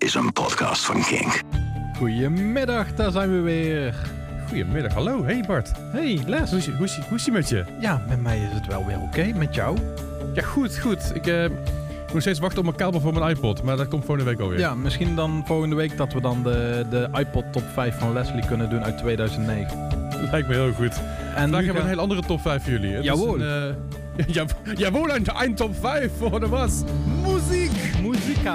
is een podcast van Kink. Goedemiddag, daar zijn we weer. Goedemiddag, hallo. Hey Bart. Hey Les. Hoe is, hoe is, hoe is ie met je? Ja, met mij is het wel weer oké. Met jou? Ja, goed, goed. Ik eh, moet nog steeds wachten op mijn kabel voor mijn iPod, maar dat komt volgende week alweer. Ja, misschien dan volgende week dat we dan de, de iPod top 5 van Leslie kunnen doen uit 2009. Lijkt me heel goed. En Vandaag nu hebben we een gaan- hele andere top 5 voor jullie. Het is Jawohl. Een, eh, ja, jawohl, een, een top 5 voor de was. Muziek. Muzika.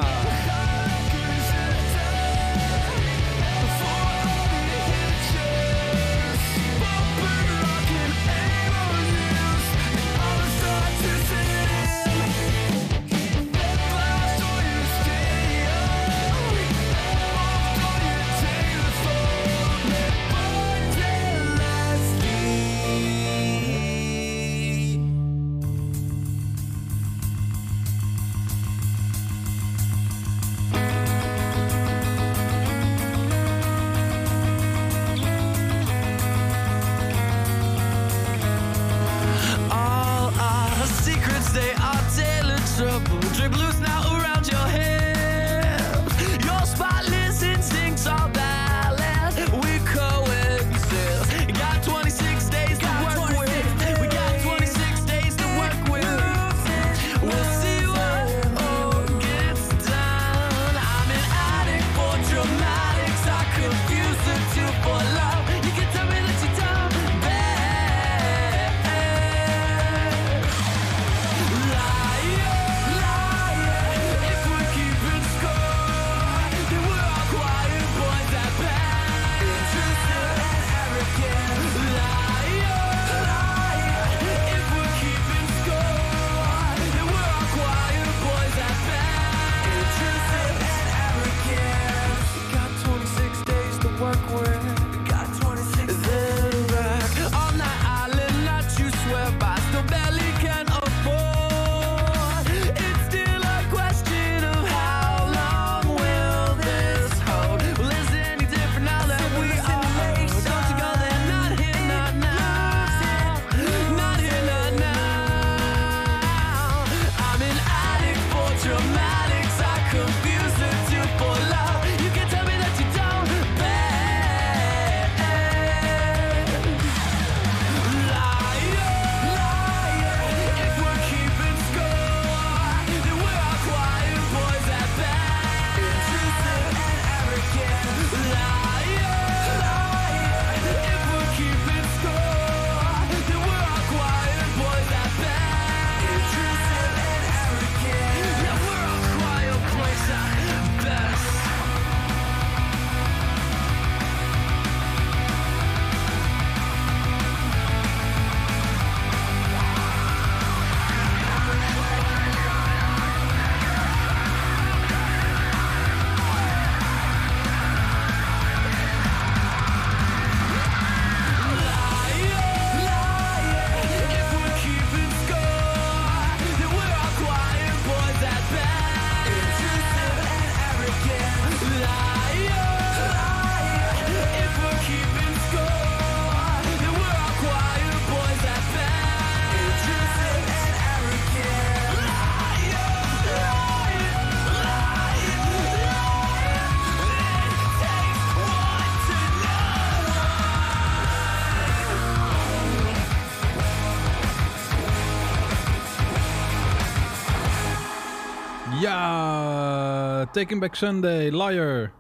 Taking Back Sunday, Liar.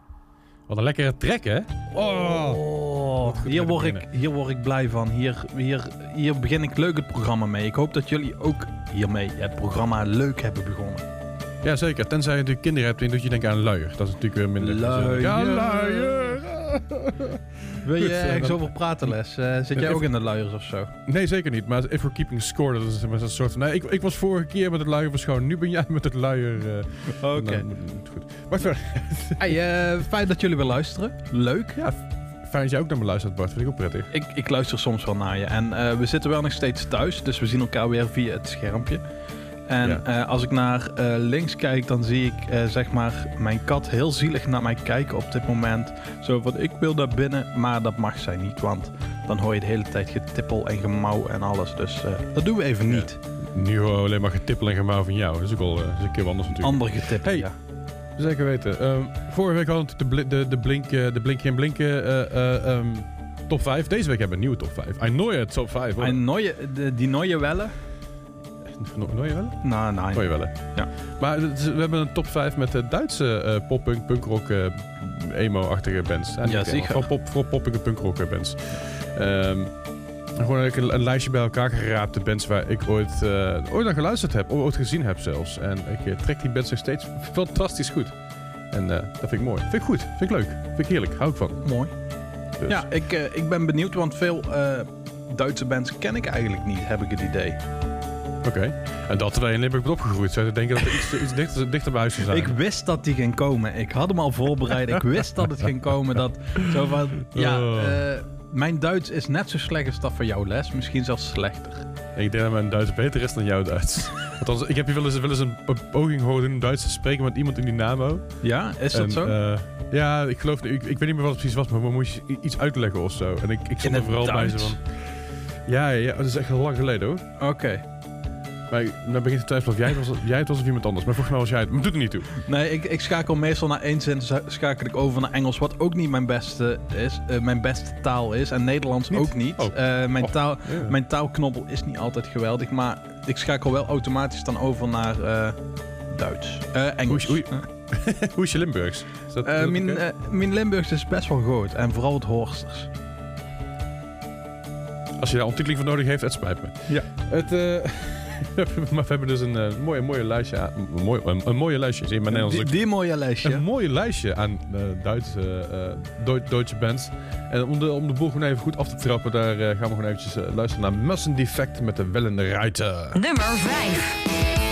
Wat een lekkere track, hè? Oh. Oh, hier word, ik, hier word ik blij van. Hier, hier, hier begin ik leuk het programma mee. Ik hoop dat jullie ook hiermee het programma leuk hebben begonnen. Ja, zeker. Tenzij je natuurlijk kinderen hebt, dan doet je denken aan luier. Dat is natuurlijk weer minder Luier. gezellig. Ja, luier. Wil je eh, ergens over praten, Les? Eh, zit jij ook in de luiers of zo? Nee, zeker niet. Maar if we're keeping score, dat is een soort van... Nee, ik, ik was vorige keer met het luier verschonen. Nu ben jij met het luier... eh, Oké. nou, goed. Maar verder. Hey, fijn dat jullie weer luisteren. Leuk. Ja, fijn dat jij ook naar me luistert, Bart. Vind ik ook prettig. Ik, ik luister soms wel naar je. En we zitten wel nog steeds thuis, dus we zien elkaar weer via het schermpje. En Ja. eh, als ik naar eh, links kijk, dan zie ik eh, zeg maar mijn kat heel zielig naar mij kijken op dit moment. Zo van, ik wil daar binnen, maar dat mag zij niet, want dan hoor je de hele tijd getippel en gemauw en alles. Dus dat doen we even Ja. niet. Nu hoor alleen maar getippel en gemauw van jou. Dat is ook wel is een keer wat anders natuurlijk. Ander getippel, Hey. ja. Zeker weten. Ehm, vorige week hadden we natuurlijk de, de, de Blink, de Blink geen Blinken eh, eh, ehm, top 5. Deze week hebben we een nieuwe top 5. I know it, top 5. hoor. De, die nieuwe wellen? No- Nooie wel? Nou, nee. Nooie wel, hè? Ja. Maar het is- we hebben een top 5 met de Duitse eh poppunk, punkrock, eh, emo-achtige bands. Ja, zeker. Gewoon pop, voor poppige punkrock eh, bands. Ehm, gewoon een, een lijstje bij elkaar geraapt. De bands waar ik ooit, eh, ooit aan geluisterd heb. Of ooit gezien heb zelfs. En ik eh, trek die bands nog steeds fantastisch goed. En eh, dat vind ik mooi. Vind ik goed. Vind ik leuk. Vind ik heerlijk. Hou ik van. Mooi. Dus. Ja, ik, eh, ik ben benieuwd, want veel eh, Duitse bands ken ik eigenlijk niet, heb ik het idee. Oké. En dat terwijl je in Limburg opgegroeid. Zou je denken dat er iets, iets dichter, dichter bij huis zou zijn? Ik wist dat die ging komen. Ik had hem al voorbereid. ik wist dat het ging komen. Dat, zo van, ja, Oh. eh, mijn Duits is net zo slecht als dat van jouw les. Misschien zelfs slechter. Ik denk dat mijn Duits beter is dan jouw Duits. Althans, ik heb je wel eens, wel eens een poging gehoord in Duits te spreken met iemand in Dynamo. Ja, is dat En, zo? eh, ja, ik geloof, ik, ik weet niet meer wat het precies was, maar we moest je iets uitleggen of zo. En ik, ik stond er vooral bij Duits? van... Ja, ja, dat is echt al lang geleden hoor. Oké. Ik- dan begint te twijfelen of jij het, was, jij het was of iemand anders. Maar volgens mij was jij het. Maar doet er niet toe. Nee, ik, ik schakel meestal naar één zin, schakel ik over naar Engels, wat ook niet mijn beste is, eh, mijn beste taal is. En Nederlands Niet? ook niet. Oh. Eh, mijn, Oh. taal, mijn taalknobbel is niet altijd geweldig, maar ik schakel wel automatisch dan over naar eh, Duits. Eh, Engels. Oei, Hoe is je Limburgs? Is dat, Eh, is dat mijn, mijn Limburgs is best wel groot. En vooral het Horsters. Als je daar ondertiteling voor nodig heeft, het spijt me. Ja. Het, eh, maar we hebben dus een eh, mooie, mooie lijstje aan, een, mooie, een, een mooie lijstje. Zie je, mijn Nederlands Die, mooie lijstje. Een mooie lijstje aan eh, Duitse, eh, Duitse bands. En om de, om de boel gewoon even goed af te trappen, daar gaan we gewoon eventjes luisteren naar Massen Defect met de Wellende Reiter. Nummer 5.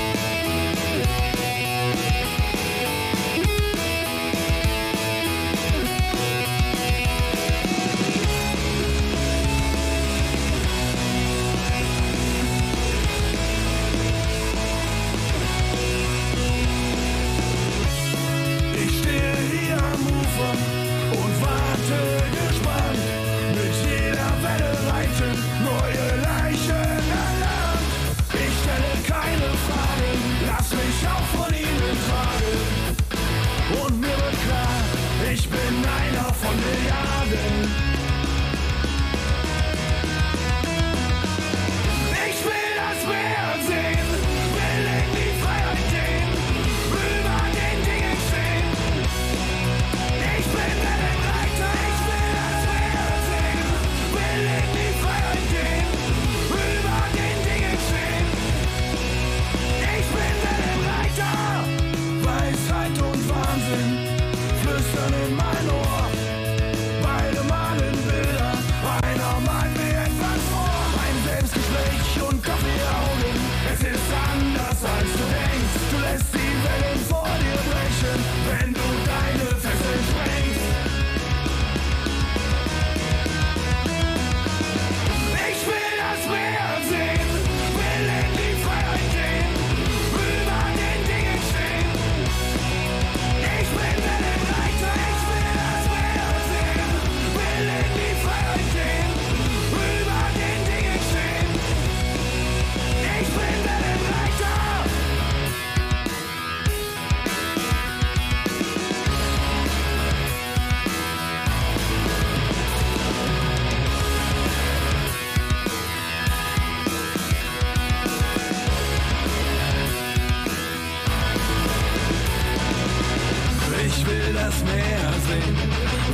Ich will das Meer sehen,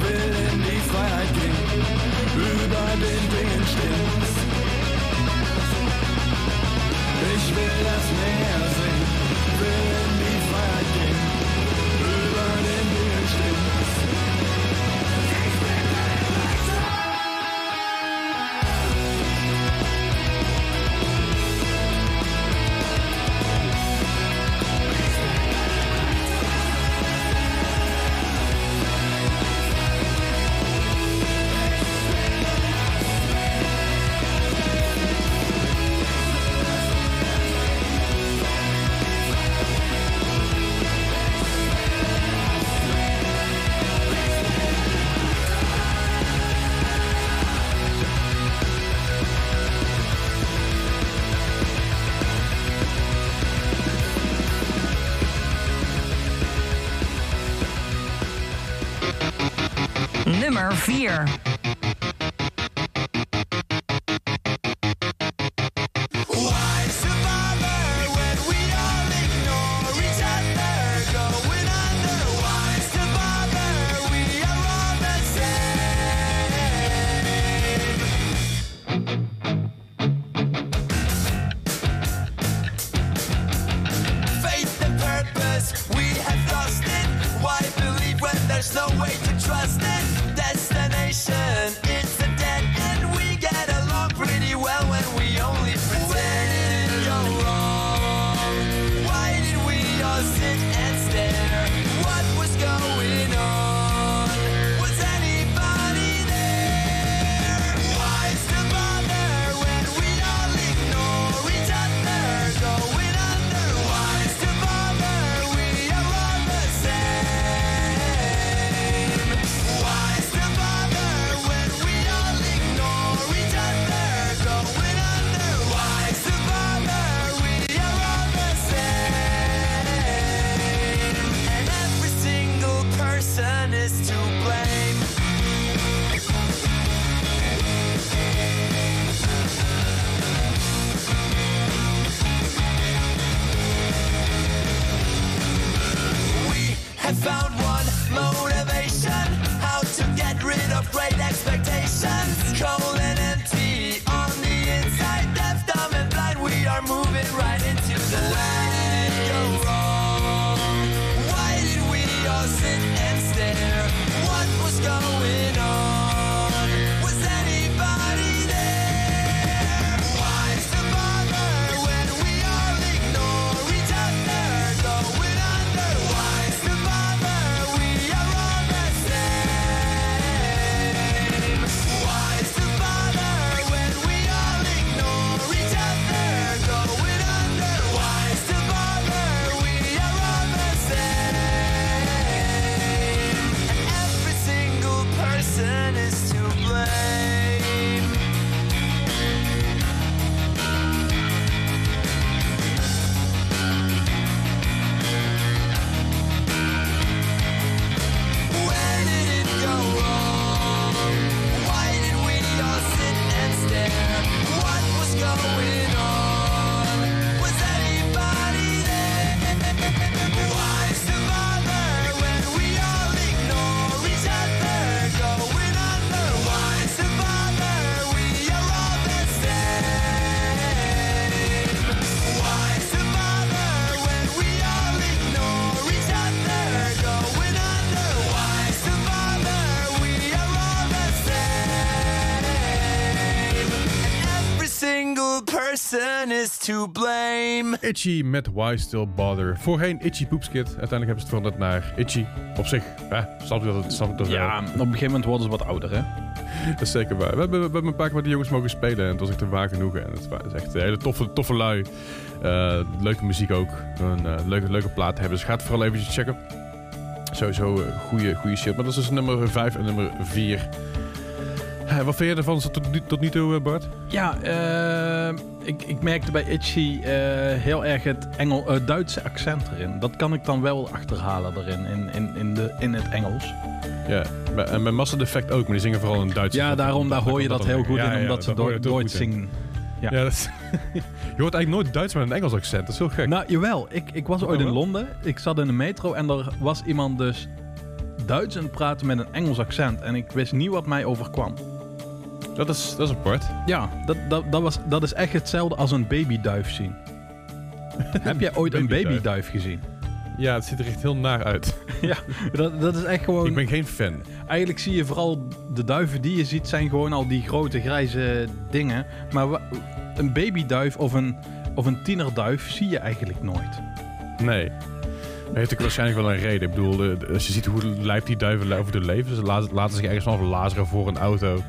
will in die Freiheit gehen, über den Dingen stehen. Ich will das Meer sehen, nummer to blame. Itchy met Why Still Bother. Voorheen Itchy Poepskit. Uiteindelijk hebben ze het veranderd naar Itchy. Op zich, hè, snap je dat het snap ik dat wel. Ja, op een gegeven moment worden ze wat ouder, hè? Dat is zeker waar. We hebben, we hebben een paar keer met de jongens mogen spelen en het was echt een waar genoegen. En het is echt een hele toffe, toffe lui. Eh, leuke muziek ook. Een eh, leuke, leuke plaat hebben. Dus ga het vooral eventjes checken. Sowieso eh, goede, goede shit. Maar dat is dus nummer 5 en nummer 4. Wat vind je ervan tot nu, tot nu toe, eh, Bart? Ja, eh, ik, ik merkte bij Itchy eh, heel erg het Engel, Duitse accent erin. Dat kan ik dan wel achterhalen erin, in, in, in, de, in het Engels. Ja, en bij Master Defect ook, maar die zingen vooral in Duits. Ja, daarom daar hoor je dat heel goed in, ja, omdat ze Duits zingen. Ja. Ja, dat is- je hoort eigenlijk nooit Duits met een Engels accent. Dat is heel gek. Nou, jawel. Ik, ik was ooit in? Londen. Ik zat in de metro en er was iemand dus Duits aan het praten met een Engels accent. En ik wist niet wat mij overkwam. Dat, is, dat is apart. Ja, dat, dat, dat, was, dat is echt hetzelfde als een babyduif zien. Heb jij ooit een Babyduif. gezien? Ja, het ziet er echt heel naar uit. Ja, dat, dat is echt gewoon... Ik ben geen fan. Eigenlijk zie je vooral de duiven die je ziet zijn gewoon al die grote grijze dingen. Maar een babyduif of een, of een tienerduif zie je eigenlijk nooit. Nee. Dat heeft ook waarschijnlijk wel een reden. Ik bedoel, als je ziet hoe lijp die duiven over de leven. Ze laten, laten zich ergens vanaf lazeren voor een auto.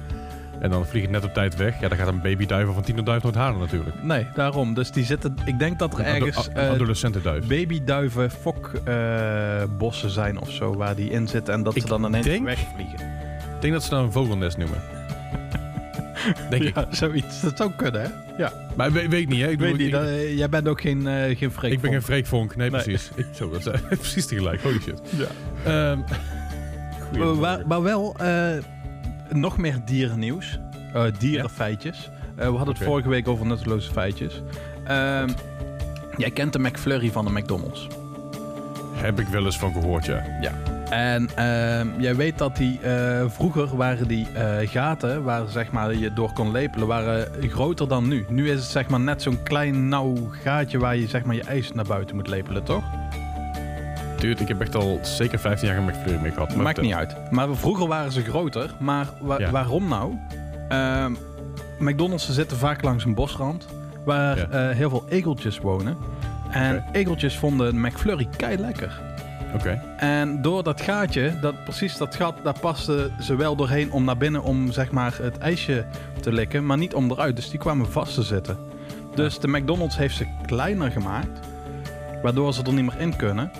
En dan vliegen net op tijd weg. Ja, dan gaat een babyduif of een tienerduif nooit halen natuurlijk. Nee, daarom. Dus die zitten... Ik denk dat er Een ergens ado- eh, adolescentenduif. babyduiven fokbossen zijn of zo waar die in zitten. En dat ze dan ineens denk- wegvliegen. Ik denk dat ze nou een vogelnest noemen. Denk ik. Ja, zoiets. Dat zou kunnen, hè? Ja. Maar weet, weet niet, hè? Ik, weet niet. ik, dat- eh, jij bent ook geen, eh geen ik ben geen freekvonk. Nee, Nee. precies. Ik, zo, dat is precies tegelijk. Holy shit. Ja. Ehm, maar, maar wel eh, nog meer dierennieuws. Eh, dierenfeitjes. Eh, we hadden het vorige week over nutteloze feitjes. Ehm, jij kent de McFlurry van de McDonald's. Heb ik wel eens van gehoord, ja. En ehm, jij weet dat die eh, vroeger waren die gaten waar zeg maar, je door kon lepelen, waren groter dan nu. Nu is het zeg maar net zo'n klein nauw gaatje waar je zeg maar je ijs naar buiten moet lepelen, toch? Dude, ik heb echt al zeker 15 jaar een McFlurry mee gehad. Maar Maakt vertel. niet uit. Maar vroeger waren ze groter. Maar wa- Ja. waarom nou? Ehm, McDonald's zitten vaak langs een bosrand. Waar Ja. eh, heel veel egeltjes wonen. En egeltjes vonden McFlurry kei lekker. Oké. En door dat gaatje, dat, precies dat gat, daar pasten ze wel doorheen om naar binnen om zeg maar het ijsje te likken. Maar niet om eruit. Dus die kwamen vast te zitten. Dus de McDonald's heeft ze kleiner gemaakt. Waardoor ze er niet meer in kunnen.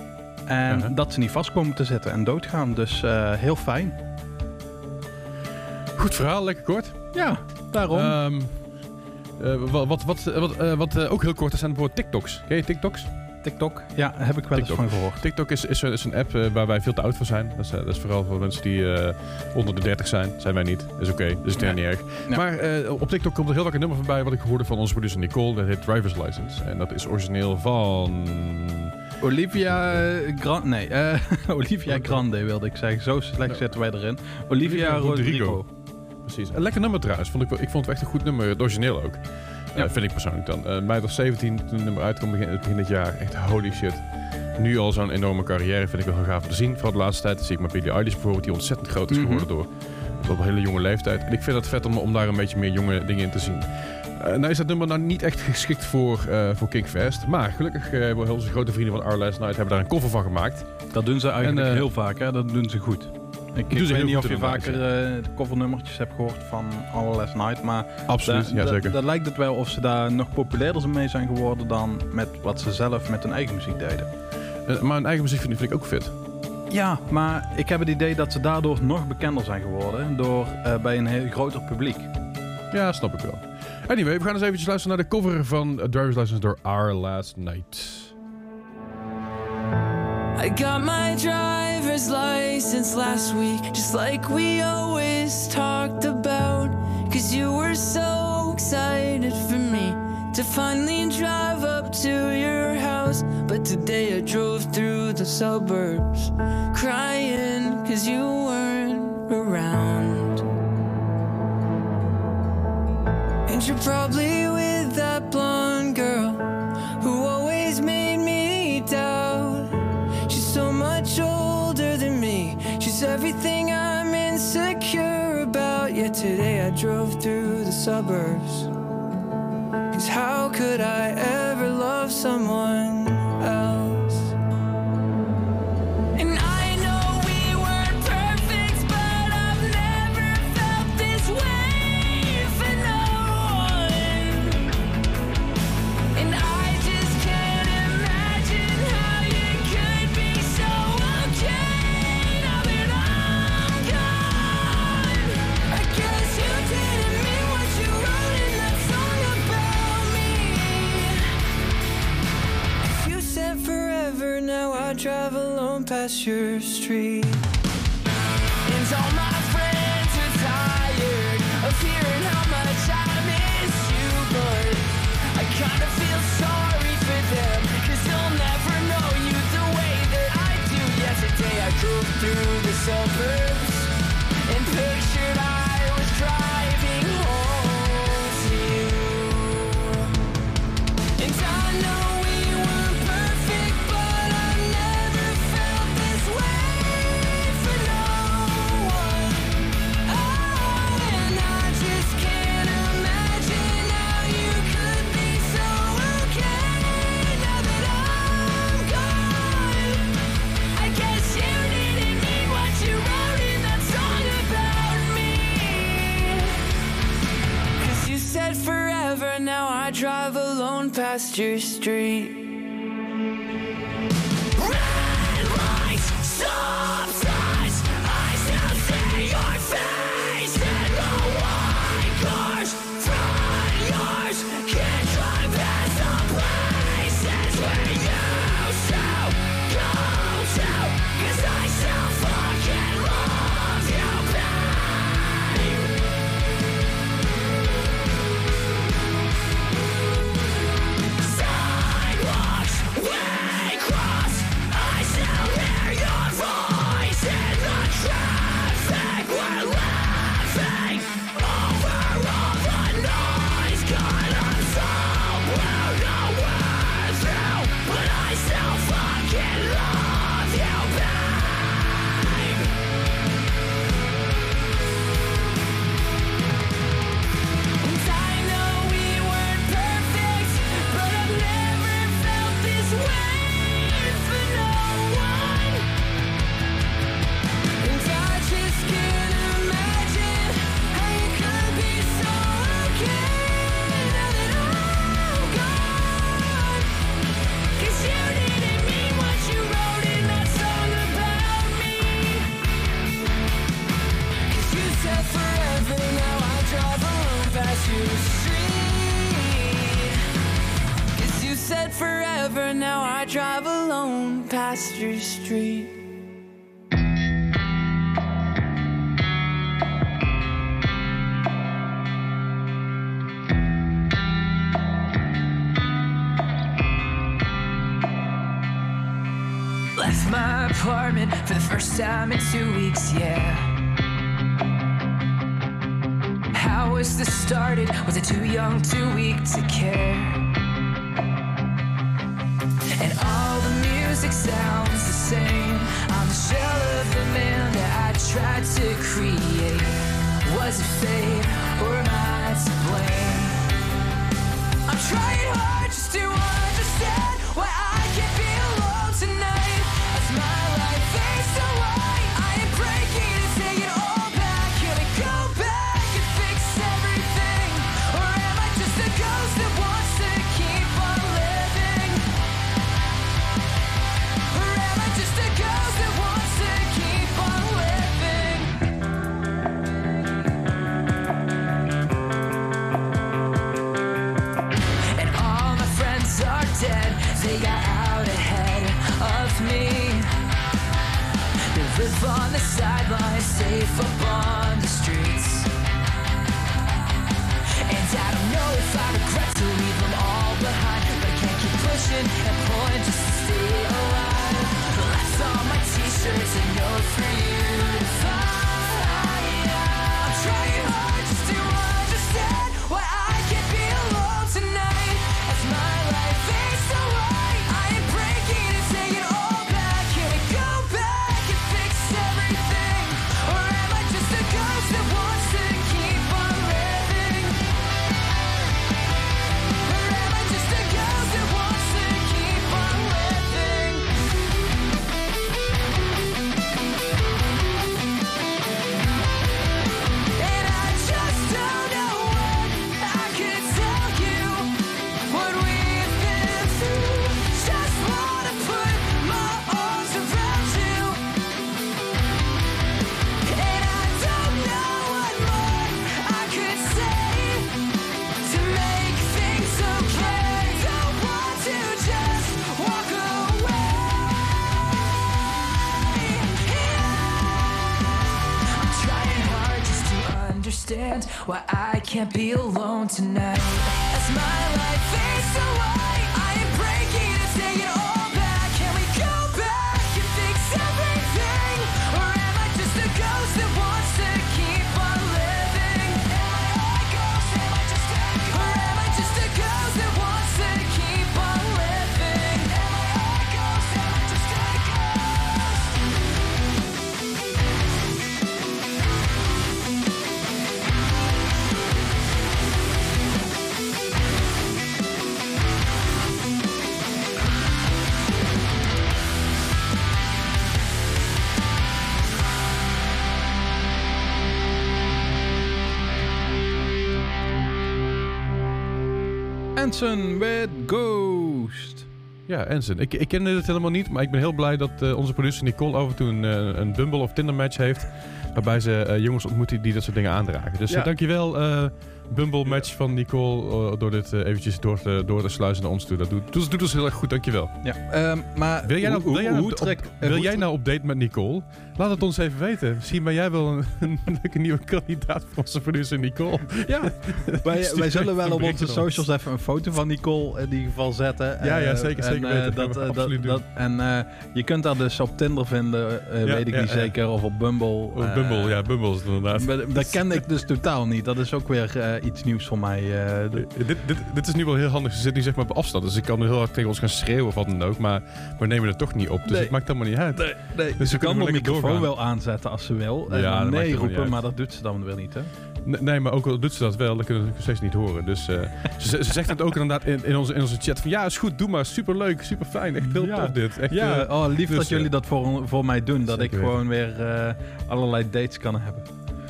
En Uh-huh. dat ze niet vast komen te zitten en doodgaan. Dus eh, heel fijn. Goed verhaal, lekker kort. Ja, daarom. Ehm, eh, wat wat, wat, wat, eh, wat eh, ook heel kort is, zijn bijvoorbeeld TikToks. Ken je TikToks? TikTok. Ja, heb ik wel eens van gehoord. TikTok is, is, een- is een app waar wij veel te oud voor zijn. Dat is, dat is vooral voor mensen die onder de 30 zijn. Zijn wij niet. Is oké. dus het is Ja. niet erg. Maar op TikTok komt er heel vaak een nummer voorbij wat ik hoorde van onze producer Nicole. Dat heet Driver's License. En dat is origineel van... Olivia eh, Grande. Nee, eh, Olivia Grande wilde ik zeggen. Zo slecht Ja. zitten wij erin. Olivia Rodrigo. Rodrigo. Precies. Een lekker nummer trouwens. Vond ik, ik vond het echt een goed nummer. Het origineel ook. Ja. Ja. vind ik persoonlijk dan. Eh mij was 17 toen het nummer uitkwam begin, begin dit jaar. Echt holy shit. Nu al zo'n enorme carrière vind ik wel heel gaaf om te zien. Vooral de laatste tijd zie ik maar Billie Eilish bijvoorbeeld. Die ontzettend groot is Mhm. geworden door. Op een hele jonge leeftijd. En ik vind het vet om, om daar een beetje meer jonge dingen in te zien. Eh, nou is dat nummer nou niet echt geschikt voor, eh voor Kinkfest. Maar gelukkig eh, hebben onze grote vrienden van Our Last Night hebben daar een cover van gemaakt. Dat doen ze eigenlijk En, heel vaak, hè? Dat doen ze goed. Ik, weet niet of je vaker eh, de covernummertjes hebt gehoord van All Last Night, maar Absoluut, ja zeker. lijkt het wel of ze daar nog populairder mee zijn geworden dan met wat ze zelf met hun eigen muziek deden. Maar een eigen muziek vind, vind ik ook vet. Ja, maar ik heb het idee dat ze daardoor nog bekender zijn geworden door, eh, bij een heel groter publiek. Ja, snap ik wel. Anyway, we gaan eens eventjes luisteren naar de cover van Driver's License door Our Last Night. I got my driver's license last week, just like we always talked about. Cause you were so excited for me to finally drive up to your house. But today I drove through the suburbs, crying cause you weren't You're probably with that blonde girl who always made me doubt. She's so much older than me. She's everything I'm insecure about. Yet today I drove through the suburbs. Cause how could I ever love someone past street. And all my friends are tired of hearing how much I miss you, but I kinda feel sorry for them, cause they'll never know you the way that I do. Yesterday I drove through the suburbs past your street. Was this started? Was it too young, too weak to care? And all the music sounds the same. I'm the shell of the man that I tried to create. Was it fate or am I to blame? I'm trying hard just to understand why I can't be alone tonight. As my life fades so They on the sidelines, safe up on the streets. And I don't know if I regret to leave them all behind, but I can't keep pushing and pulling to stay alive. My t-shirts for you to find. Can't be alone tonight. As my life fades so Anson with Ghost. Ja, Ensign. Ik, ik kende dit helemaal niet, maar ik ben heel blij dat eh, onze producer Nicole af en toe een, eh, een Bumble of Tinder match heeft. Waarbij ze eh, jongens ontmoet die, dat soort dingen aandragen. Dus Ja. dankjewel Bumble match van Nicole eh, door dit eh, eventjes door te, door te sluizen naar ons toe. Dat doet, doet, doet ons heel erg goed, dankjewel. Ja, ehm, maar Wil jij nou, hoe, wil jij nou, hoe op, trek- op- wil hoe jij tre- nou op date met Nicole? Laat het ons even weten. Misschien ben jij wel een, een leuke nieuwe kandidaat voor onze producer Nicole. Ja, wij, zullen wel op onze ons. socials even een foto van Nicole in ieder geval zetten. Ja, ja, Eh, zeker, en, zeker weten. dat, dat, en je kunt dat dus op Tinder vinden, Ja, weet ik ja, niet zeker. Of op Bumble. Of Bumble, ja, Bumble is het inderdaad. Dat kende ik dus totaal niet. Dat is ook weer iets nieuws voor mij. eh, de- Eh, Dit, dit, dit is nu wel heel handig. Ze zitten nu zeg maar op afstand. Dus ik kan nu heel hard tegen ons gaan schreeuwen of wat dan ook. Maar we nemen het toch niet op. Dus Nee. het maakt helemaal niet uit. Nee, nee. Dus ze kan de microfoon doorgaan. wel aanzetten als ze wil. En Ja, nee roepen, maar dat doet ze dan weer niet, hè? Nee, maar ook al doet ze dat wel, dan kunnen we het nog steeds niet horen. Dus eh, ze, ze zegt het ook inderdaad in, in, onze, in onze chat van ja, is goed, doe maar. Super leuk, super fijn. Echt heel Ja. tof dit. Echt, Ja, eh, oh, lief dus, dat jullie eh, dat voor, voor mij doen. Dat ik gewoon weer eh, allerlei dates kan hebben.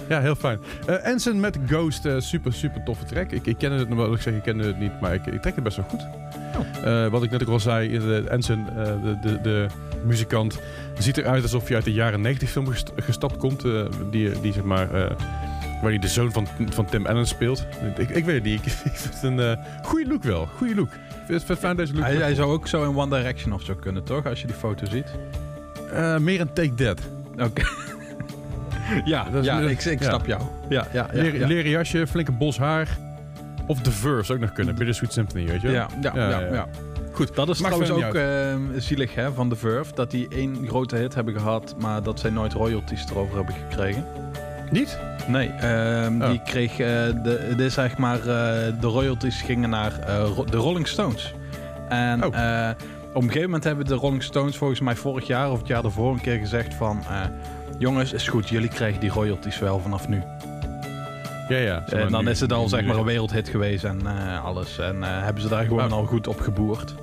Ja, heel fijn. Ensign met Ghost, eh, super, super toffe track. Ik, ik ken het, wat ik zeg, ik kende het niet, maar ik, ik trek het best wel goed. Oh. Eh, wat ik net ook al zei, de eh, de, de, de muzikant, ziet eruit alsof hij uit de jaren 90 film gest- gestapt komt. die, die zeg maar... Waar hij de zoon van, van Tim Allen speelt. Ik, ik weet het niet. Ik, ik vind het een goede look wel. Goede look. Ik vind het fijn deze look. Hij, hij zou ook zo in One Direction of zo kunnen, toch? Als je die foto ziet. Meer een Take That. Oké. ja, Dat is ja ik, ik ja. snap jou. Ja, ja, ja. Leren, ja. leren jasje, flinke bos haar. Of The Verve zou ook nog kunnen. Bittersweet Symphony, weet je wel? Ja, ja, ja, ja, Goed. Dat is Maakt trouwens ook eh, zielig hè, van The Verve. Dat die één grote hit hebben gehad, maar dat zij nooit royalties erover hebben gekregen. Niet? Nee, ehm, Oh. die kreeg eh, de, de, zeg maar, eh, de royalties gingen naar eh, de Rolling Stones. En Oh. op een gegeven moment hebben de Rolling Stones volgens mij vorig jaar of het jaar daarvoor een keer gezegd van... jongens, is goed, jullie krijgen die royalties wel vanaf nu. Ja, ja. En dan nu- is het al zeg maar een wereldhit geweest en eh, alles. En eh, hebben ze daar gewoon Maar- al goed op geboerd.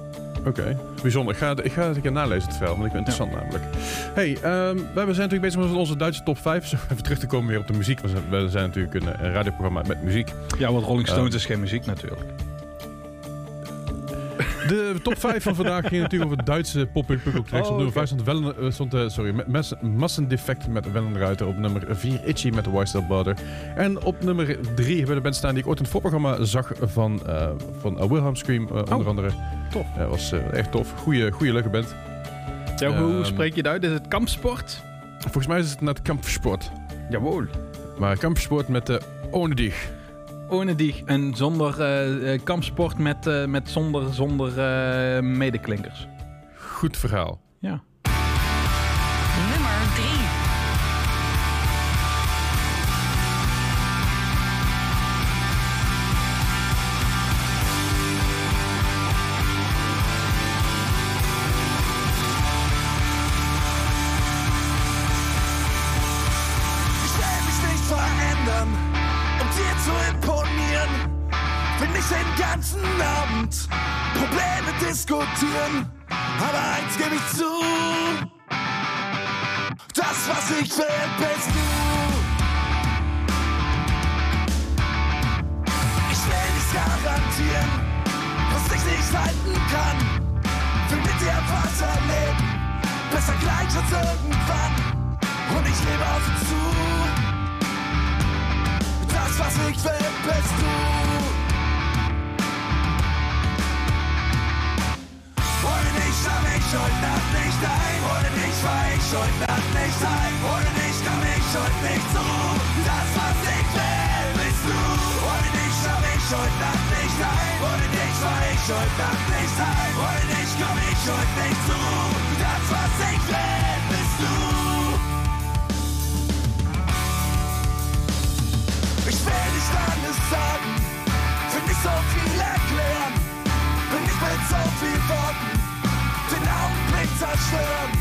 Oké, bijzonder. Ik ga, ik ga het een keer nalezen, het verhaal, want ik vind het interessant namelijk. Hey, ehm, wij zijn natuurlijk bezig met onze Duitse top 5. Zo even terug te komen weer op de muziek. We zijn, we zijn natuurlijk een, een radioprogramma met muziek. Ja, want Rolling Stones Eh. is geen muziek natuurlijk. De top 5 van vandaag ging natuurlijk over Duitse tracks. Oh, op nummer oké. 5 stond, Wellen, eh, stond eh, sorry, Mass- Massendefect met Wellenruiter. Op nummer 4 Itchy met Why Still Bother. En op nummer 3 hebben we de band staan die ik ooit in het voorprogramma zag van, eh van Wilhelm Scream. onder Oh, andere. tof. Ja, was echt tof. Goeie, goeie leuke band. Ja, hoe Ehm, spreek je het uit? Is het kampsport? Volgens mij is het net kampsport. Jawohl. Maar kampsport met de ohne dich. Ohne die. En zonder eh, eh, kampsport met, eh, met zonder, zonder medeklinkers. Goed verhaal. Diskutieren. Aber eins gebe ich zu: Das, was ich will, bist du. Ich will nichts garantieren, was ich nicht halten kann. Will mit dir weiterleben, besser gleich als irgendwann und ich lebe auf zu. Das, was ich will, bist du. Schuld hat nicht ein, wurde nicht feig, Schuld hat nicht ein, wurde nicht, kam ich, Schuld nicht zu. Das, was ich will, bist du. Wurde nicht, hab ich, Schuld hat nicht ein, wurde nicht feig, Schuld hat nicht ein, wurde nicht, kam ich, Schuld nicht zu. Das, was ich will, bist du. Ich will nicht alles sagen, für mich so viel erklären, bin ich mit so viel vor zerstören.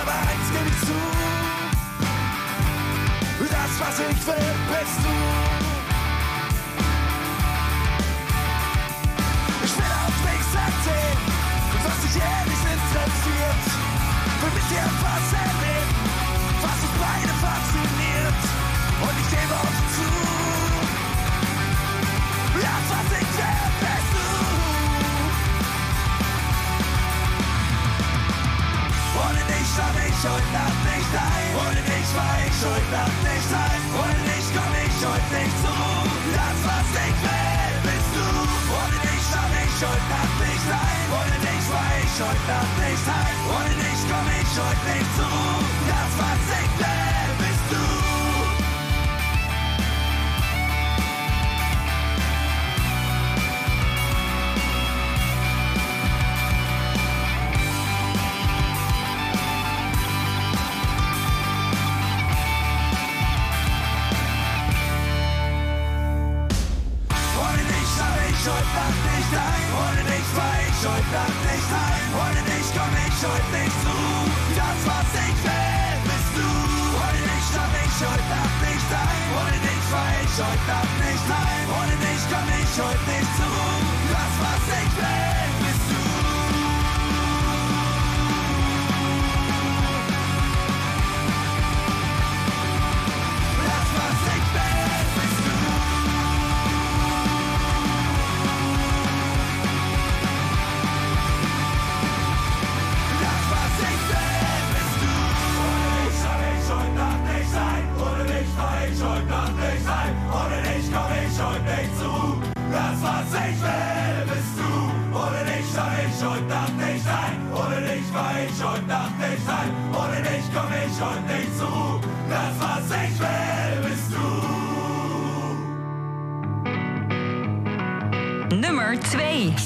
Aber eins gebe ich zu, das was ich will, bist du. Ich will auch nichts erzählen, was dich ehrlich interessiert. Will mit dir was erleben, was uns beide fasziniert. Und ich gebe auch zu, heute Nacht nicht ein. Ohne dich fahr ich heute Nacht nicht heim. Ohne dich komm ich heute nicht Ruhe. Das, was ich will, bist du. Ohne dich schlaf ich heute Nacht nicht ein. Ohne dich fahr ich heute Nacht nicht heim. Ohne dich komm ich heute nicht Ruhe. Das, was ich will, bist du. Heute Nacht nicht heim. Ohne dich komm ich heute nicht zur Ruhe. Das, was ich will,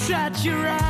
Shut your eyes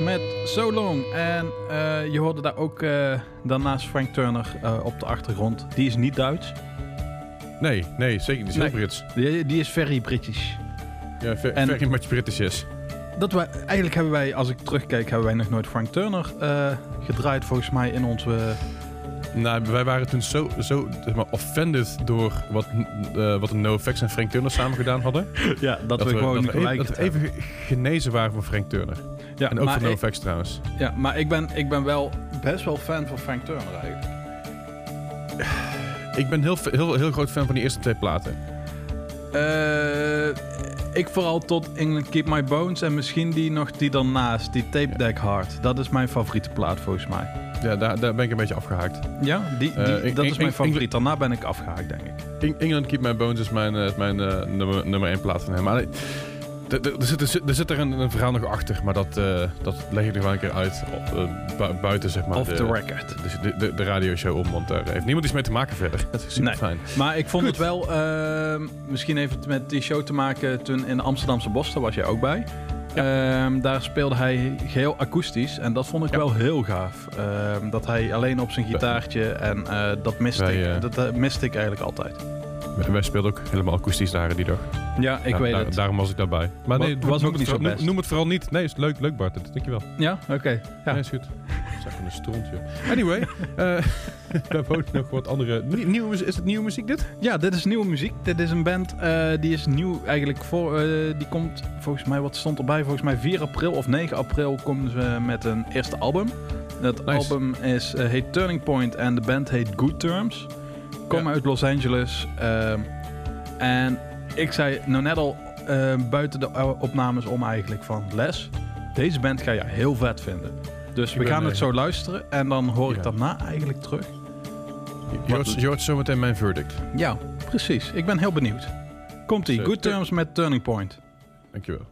Met So Long. En eh, je hoorde daar ook eh, daarnaast Frank Turner eh, op de achtergrond. Die is niet Duits. Nee, nee, zeker niet. Heel Nee. Brits. Die, die is very British. Ja, ve- En- very much British is. Dat wij, eigenlijk hebben wij, als ik terugkijk, hebben wij nog nooit Frank Turner gedraaid volgens mij in onze... Nou, wij waren toen zo, zo zeg maar, offended door wat, eh wat de NoFX en Frank Turner samen gedaan hadden. Ja, dat, we we, gewoon dat we, gelijk... even, dat we even genezen waren voor Frank Turner. Ja, en ook ik, NoFX trouwens. ja, maar ik ben, ik ben wel best wel fan van Frank Turner eigenlijk. Ik ben heel, heel, heel groot fan van die eerste twee platen. Eh, ik vooral tot England Keep My Bones en misschien die nog die daarnaast, die Tape Deck Hard. Dat is mijn favoriete plaat volgens mij. Ja, daar, daar ben ik een beetje afgehaakt. Ja, die, die, Eh, ik- dat ik- is mijn ik- favoriet. Daarna ben ik afgehaakt, denk ik. Eng- England Keep My Bones is mijn, eh, is mijn eh, nummer, nummer 1 plaat van hem. Maar er, zit, er, zit, er zit er een, een verhaal nog achter, maar dat, eh, dat leg ik nog wel een keer uit. op, bu- buiten zeg maar. Off de, the record. de, de, de, radioshow om, want daar heeft niemand iets mee te maken verder. Dat is super Nee. fijn. Maar ik vond Goed. het wel, ehm, misschien even met die show te maken toen in de Amsterdamse Bos, daar was jij ook bij. Ehm, daar speelde hij geheel akoestisch en dat vond ik Ja. wel heel gaaf. Ehm, dat hij alleen op zijn gitaartje en eh, dat miste Wij, ik. dat miste ik eigenlijk altijd. Wij- speelden ook helemaal akoestisch daar die dag. Ja, ik Ja, weet daar- het. Daarom was ik daarbij. Maar nee, was noem ook het niet zo best. Noem het vooral niet. Nee, is leuk, leuk Bart. Dankjewel. Ja, oké. Ja. Nee, is goed. Zeg een strontje. Anyway, eh we hebben ook nog wat andere... nie- Nieuwe, is het nieuwe muziek dit? Ja, dit is nieuwe muziek. Dit is een band eh, die is nieuw eigenlijk voor. eh, die komt volgens mij, wat stond erbij? Volgens mij 4 april of 9 april komen ze met een eerste album. Dat Nice. album is, eh, heet Turning Point en de band heet Good Terms. Ja. uit Los Angeles. ehm, en ik zei nou net al eh, buiten de opnames om eigenlijk van Les. Deze band ga je heel vet vinden. Dus Ik we gaan het eh, zo luisteren en dan hoor ik ja. daarna eigenlijk terug. Je hoort, zometeen mijn verdict. Ja, precies. Ik ben heel benieuwd. Komt-ie. Good Terms met Turning Point. Dankjewel.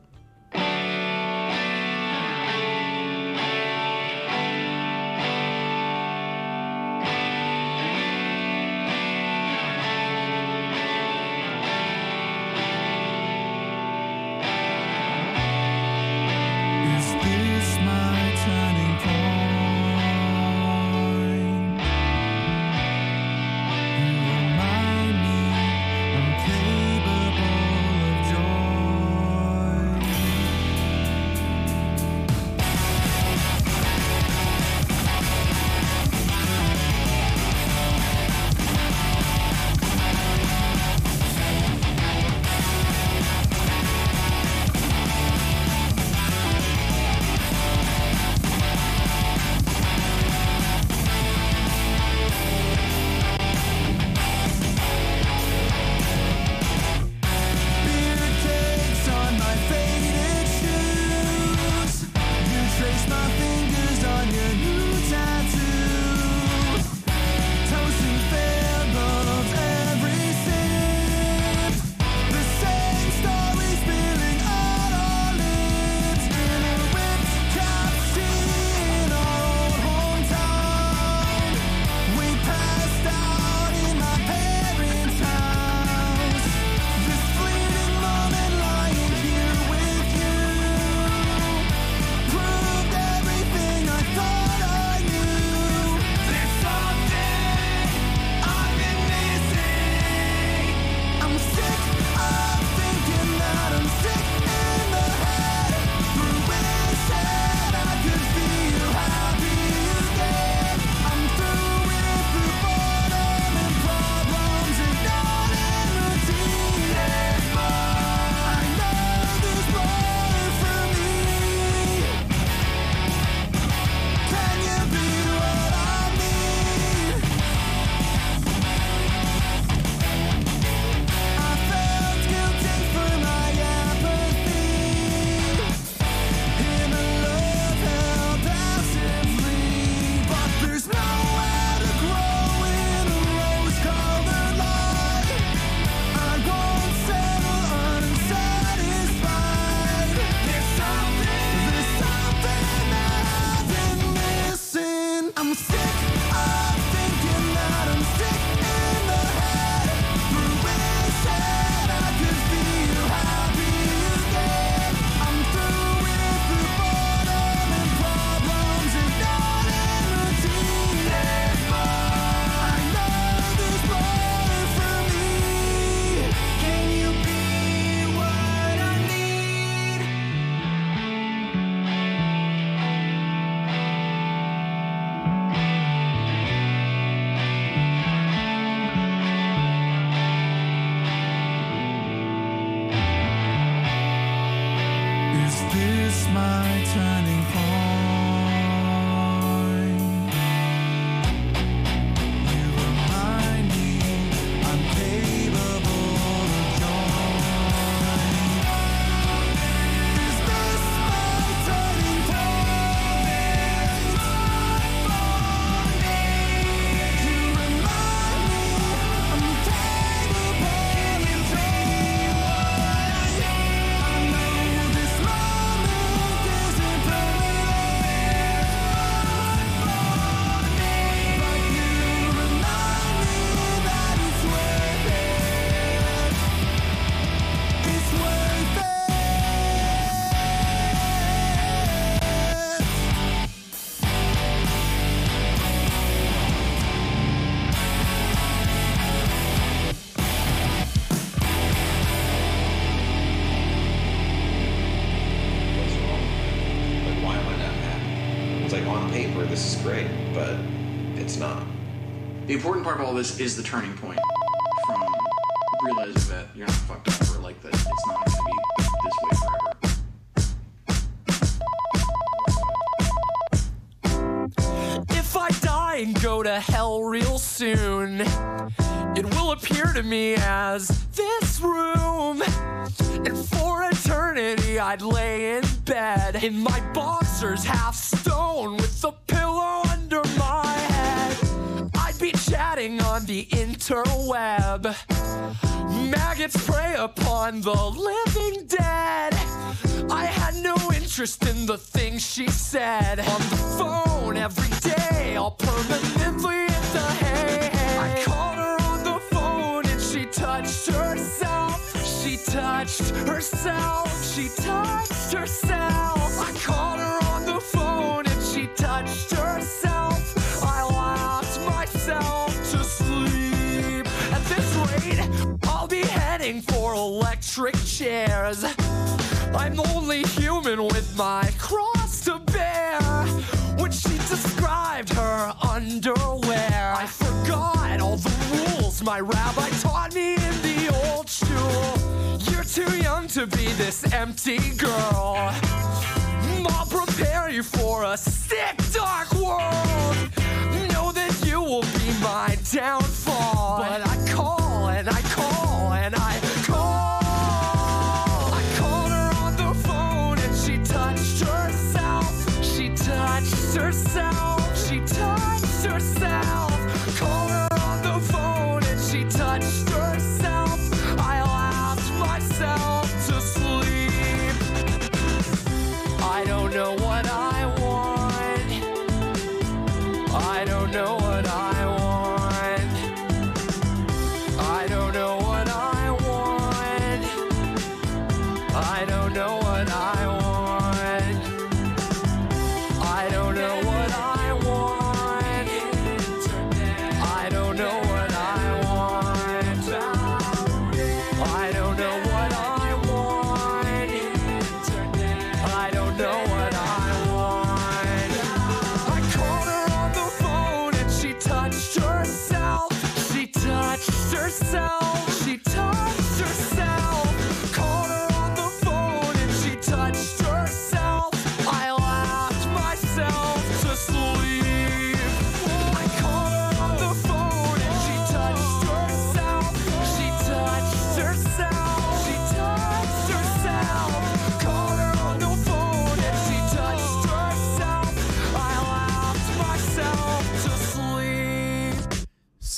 Important part of all this is the turning point from realizing that you're not fucked up over, like that it's not going to be this way forever. If I die and go to hell real soon, it will appear to me as this room. And for eternity, I'd lay in bed in my boxers, half the interweb. Maggots prey upon the living dead. I had no interest in the things she said. On the phone every day, all permanently in the hay. I called her on the phone and she touched herself. She touched herself. She touched herself. I called her on the phone and she touched electric chairs. I'm only human with my cross to bear. When she described her underwear, I forgot all the rules my rabbi taught me in the old shul. You're too young to be this empty girl. I'll prepare you for a sick, dark world. Know that you will be my downfall.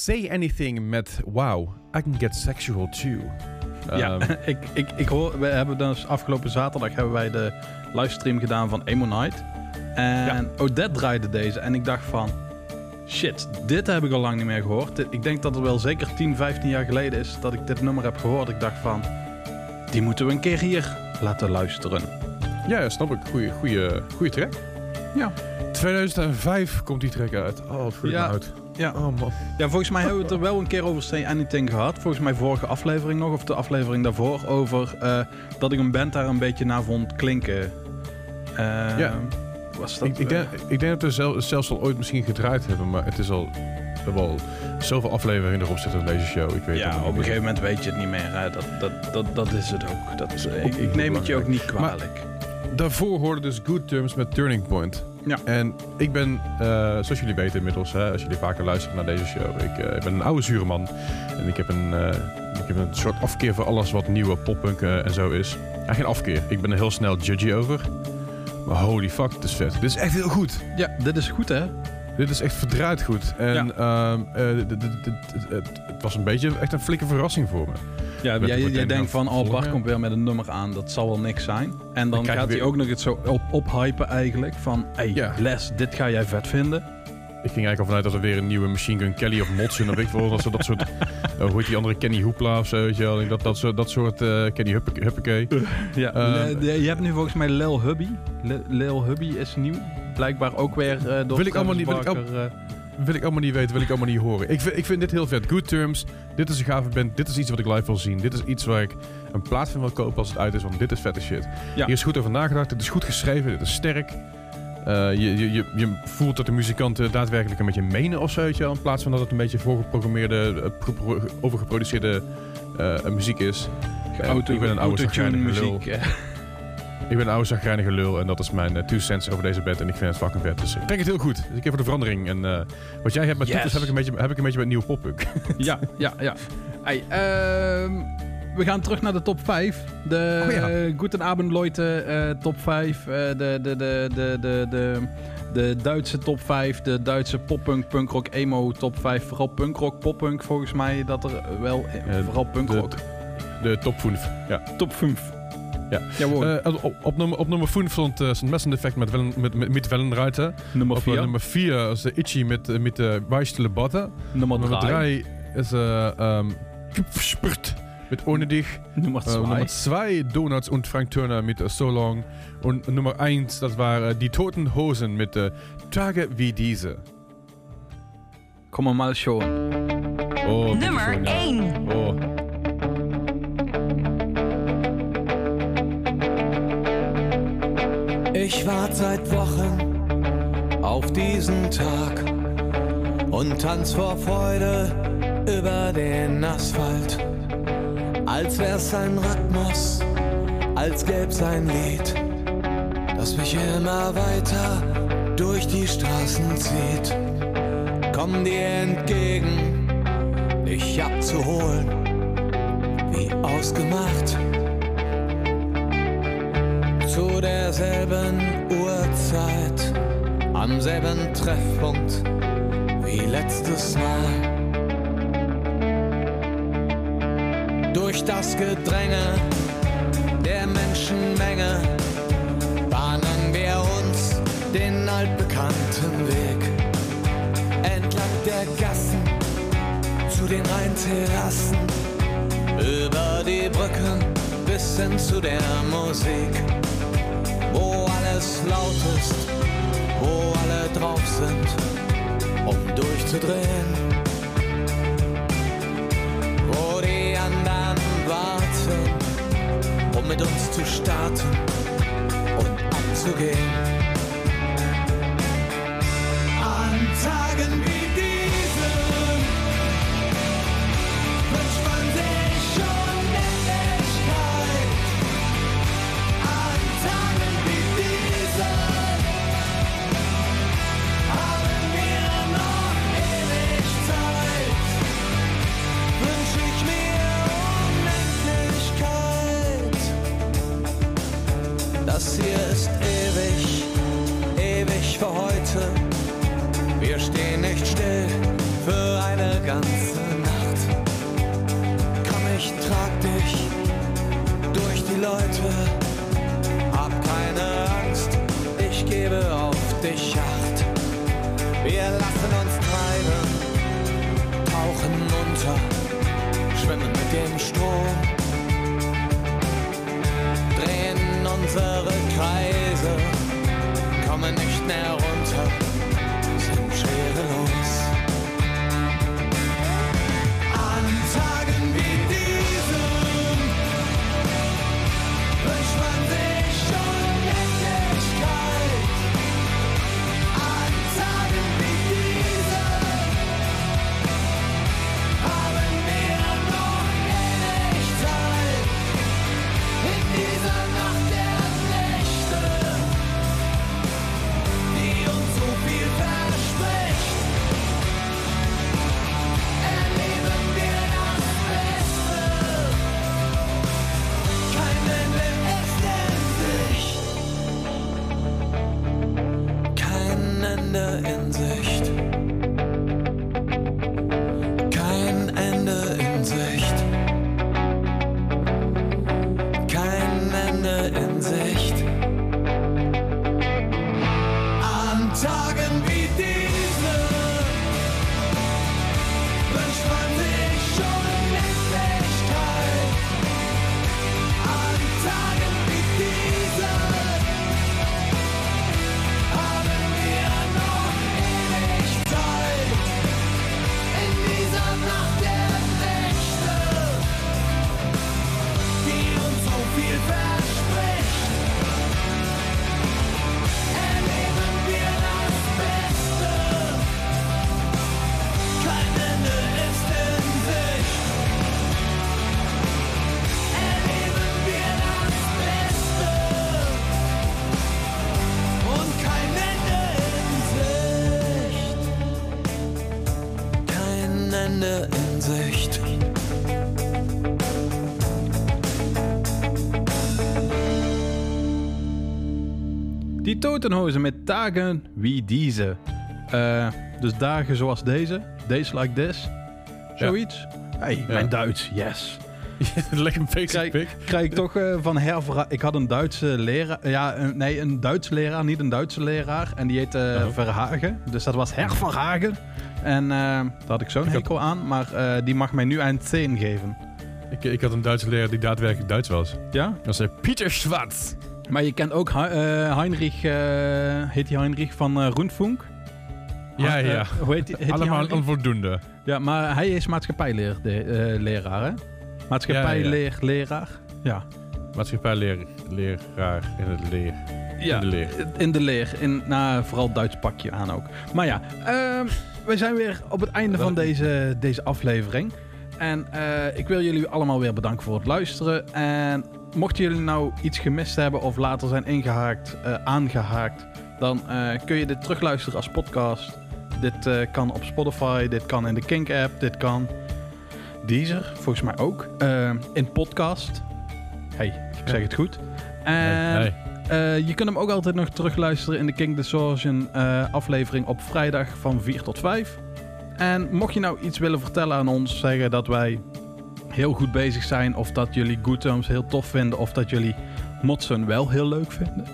Say Anything met Wow, I can get sexual too. Ja, Ehm, ik, ik, ik hoor, we hebben dus afgelopen zaterdag hebben wij de livestream gedaan van Emo Night. En Odette draaide deze en ik dacht van, shit, dit heb ik al lang niet meer gehoord. Ik denk dat het wel zeker 10, 15 jaar geleden is dat ik dit nummer heb gehoord. Ik dacht van, die moeten we een keer hier laten luisteren. ja, snap ik. Goeie, goeie, goeie track. Ja. 2005 komt die track uit. Oh, wat voel ik Ja. me oud. Ja. Oh man. ja, volgens mij hebben we het er wel een keer over Say Anything gehad. Volgens mij vorige aflevering nog, of de aflevering daarvoor, over eh, dat ik een band daar een beetje naar vond klinken. Eh, Ja. Was dat, Ik, ik, denk, ik denk dat we zel- zelfs al ooit misschien gedraaid hebben, maar het is al... We hebben al zoveel afleveringen erop zitten in deze show. Ik weet Ja, op een gegeven moment weet je het niet meer. Hè. Dat, dat, dat, dat is het ook. Dat is, ik, neem het je ook niet Maar- kwalijk. Daarvoor hoorde dus Good Terms met Turning Point. Ja. En ik ben, eh, zoals jullie weten inmiddels, hè, als jullie vaker luisteren naar deze show, ik, eh, ik ben een oude zure man. En ik heb een, eh, ik heb een soort afkeer voor alles wat nieuwe poppunk en zo is. Ja, geen afkeer. Ik ben er heel snel judgy over. Maar holy fuck, het is vet. Dit is echt heel goed. Ja, dit is goed hè? Dit is echt verdraaid goed. En ehm, eh, het, het was een beetje echt een flinke verrassing voor me. Ja, jij, jij denkt van, oh. Bart komt weer met een nummer aan. Dat zal wel niks zijn. En dan gaat hij ook nog het zo op, ophypen eigenlijk. Van, hey Ja. Les, dit ga jij vet vinden. Ik ging eigenlijk al vanuit dat er weer een nieuwe Machine Gun Kelly of Motsin of ik veel. Dat, ze dat soort, eh, hoe heet die andere Kenny Hoopla of zo, weet je wel. Ik Dat, dat, soort, dat soort eh, Kenny Huppake- Huppakee. Ja, Ehm, je hebt nu volgens mij Lil Hubby. Lil Hubby is nieuw. Blijkbaar ook weer eh, door Wil ik allemaal niet- wil ik Barker, eh, Wil ik allemaal niet weten, wil ik allemaal niet horen. Ik vind, ik vind dit heel vet. Good Terms. Dit is een gave band. Dit is iets wat ik live wil zien. Dit is iets waar ik een plaat van wil kopen als het uit is. Want dit is vette shit. Ja. Hier is goed over nagedacht. Dit is goed geschreven. Dit is sterk. Eh, je, je, je, je voelt dat de muzikanten daadwerkelijk een beetje menen of zo, in plaats van dat het een beetje voorgeprogrammeerde, pro- overgeproduceerde muziek is. Auto, ik ben een oude muziek. Ik ben een oude zagrijnige lul en dat is mijn eh, two cents over deze band en ik vind het fucking vet. Dus ik denk het heel goed. Dus ik heb voor de verandering. En eh, wat jij hebt met Yes. toeters heb ik een beetje, heb ik een beetje met nieuwe poppunk. Ja, ja, ja. Hey, ehm, we gaan terug naar de top 5. De Oh ja. Goedenavond Leute eh, top 5. eh, de, de, de, de, de, de, de Duitse top 5. De Duitse poppunk, punkrock, emo top 5. Vooral punkrock, poppunk volgens mij. Dat er wel, vooral punkrock. De top 5. Ja. top 5. Ja. Jawohl. Eh, op, op, nummer, op nummer 5 stond uh, St. Messen Effect met, Wellen, met, met, met Wellenreiter. nummer Op eh, 4. nummer 4 is Itchy met, met de Weichstele Botte. nummer Nummer 3. 3 is uh, um, Spurt mit Ohne Dich. Nummer Äh, 2. Nummer 2 Donuts und Frank Turner mit äh, So Long. Und Nummer 1, das war äh, Die Toten Hosen mit äh, Tage wie diese. Kom maar mal schon. Oh, Nummer bitteschön, ja. 1. Oh. Ich warte seit Wochen auf diesen Tag und tanz vor Freude über den Asphalt. Als wär's ein Rhythmus, als gäb's ein Lied, das mich immer weiter durch die Straßen zieht. Komm dir entgegen, dich abzuholen, wie ausgemacht zu derselben Uhrzeit, am selben Treffpunkt wie letztes Mal. Durch das Gedränge der Menschenmenge bahnen wir uns den altbekannten Weg entlang der Gassen zu den Rheinterrassen, über die Brücken bis hin zu der Musik alles laut wo alle drauf sind, um durchzudrehen. Wo die anderen warten, um mit uns zu starten und abzugehen. Nicht still für eine ganze Nacht. Komm, ich trag dich durch die Leute. Hab keine Angst, ich gebe auf dich Acht. Wir lassen uns treiben, tauchen unter, schwimmen mit dem Strom, Totenhozen met dagen wie deze. Eh, dus dagen zoals deze. Days like this. Zoiets. Hey, mijn Duits, yes. Lekker basic Kijk, pick. krijg ik toch eh, van hervra... Ik had een Duitse leraar... Ja, een- nee, een Duitse leraar, niet een Duitse leraar. En die heette eh, Oh. Verhagen. Dus dat was Herverhagen. En eh, daar had ik zo'n had- hekel aan. Maar eh, die mag mij nu een 10 geven. Ik, ik had een Duitse leraar die daadwerkelijk Duits was. Ja? Dat zei Pieter Schwarz. Maar je kent ook eh, Heinrich... eh, heet die Heinrich van eh Rundfunk? Ja, ja. hoe heet die? heet die Allemaal onvoldoende. Ja, maar hij is maatschappijleer, de, eh, leraar, hè? Maatschappijleer, leraar. Ja. Maatschappijleraar leraar in het leer. ja. In de leer. In de leer. In, nou, vooral Duits pakje aan ook. Maar ja, ehm, we zijn weer op het einde van deze, deze aflevering. En ik wil jullie allemaal weer bedanken voor het luisteren. En mochten jullie nou iets gemist hebben of later zijn ingehaakt, eh, aangehaakt, dan eh, kun je dit terugluisteren als podcast. Dit eh, kan op Spotify, dit kan in de Kink-app, dit kan Deezer, volgens mij ook. In podcast. Hey, ik zeg het goed. En Hey, hey. je kunt hem ook altijd nog terugluisteren in de King Distortion aflevering op vrijdag van 4 tot 5. En mocht je nou iets willen vertellen aan ons, zeggen dat wij heel goed bezig zijn, of dat jullie Good Terms heel tof vinden, of dat jullie Motsen wel heel leuk vinden,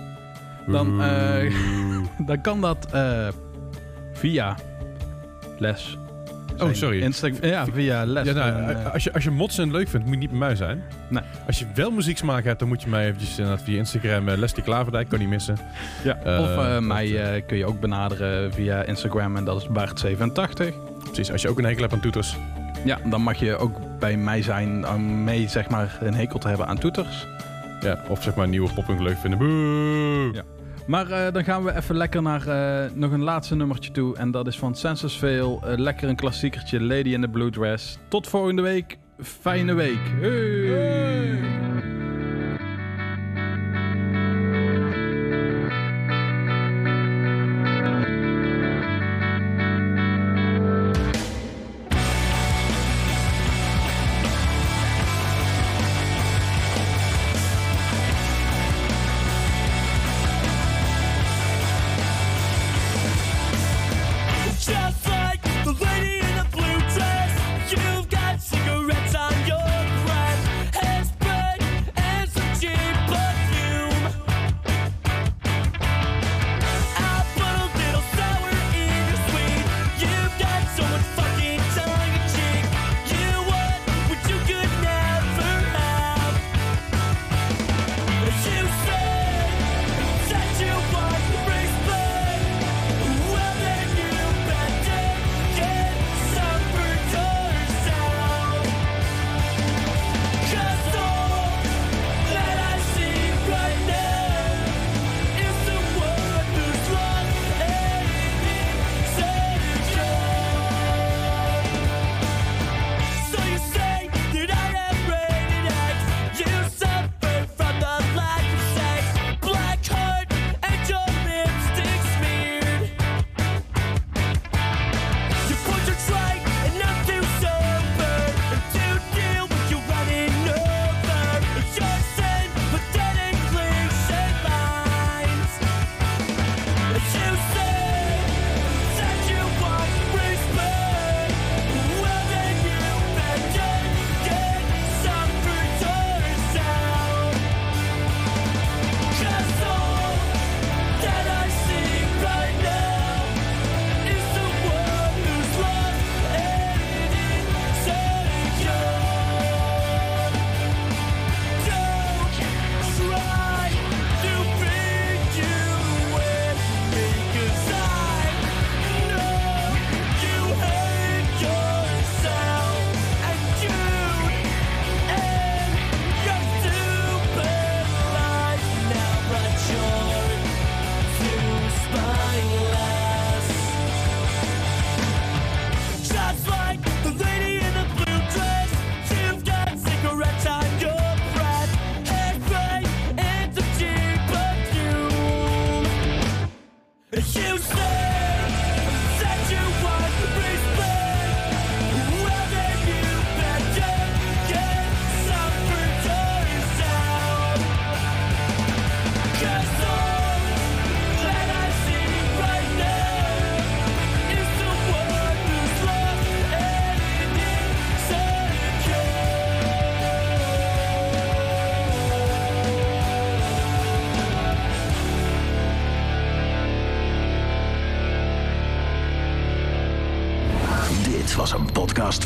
dan, eh, dan kan dat eh, via les. Oh, sorry. Insta ja, via les. Ja, nou, eh, als, je, als je motsen leuk vindt, moet je niet bij mij zijn. Nee. Als je wel muzieksmaak hebt, dan moet je mij eventjes inderdaad via Instagram uh, Leslie Klaverdijk, kan niet missen. ja. of mij kun je ook benaderen via Instagram en dat is Bart87. Precies, als je ook een hekel hebt aan toeters. Ja, dan mag je ook bij mij zijn om mee zeg maar een hekel te hebben aan toeters. Ja, of zeg maar nieuwe poppunk leuk vinden. Boe! Ja. Maar eh, dan gaan we even lekker naar eh, nog een laatste nummertje toe. En dat is van Census Fail. Eh, lekker een klassiekertje, Lady in the Blue Dress. Tot volgende week. Fijne week. Hey.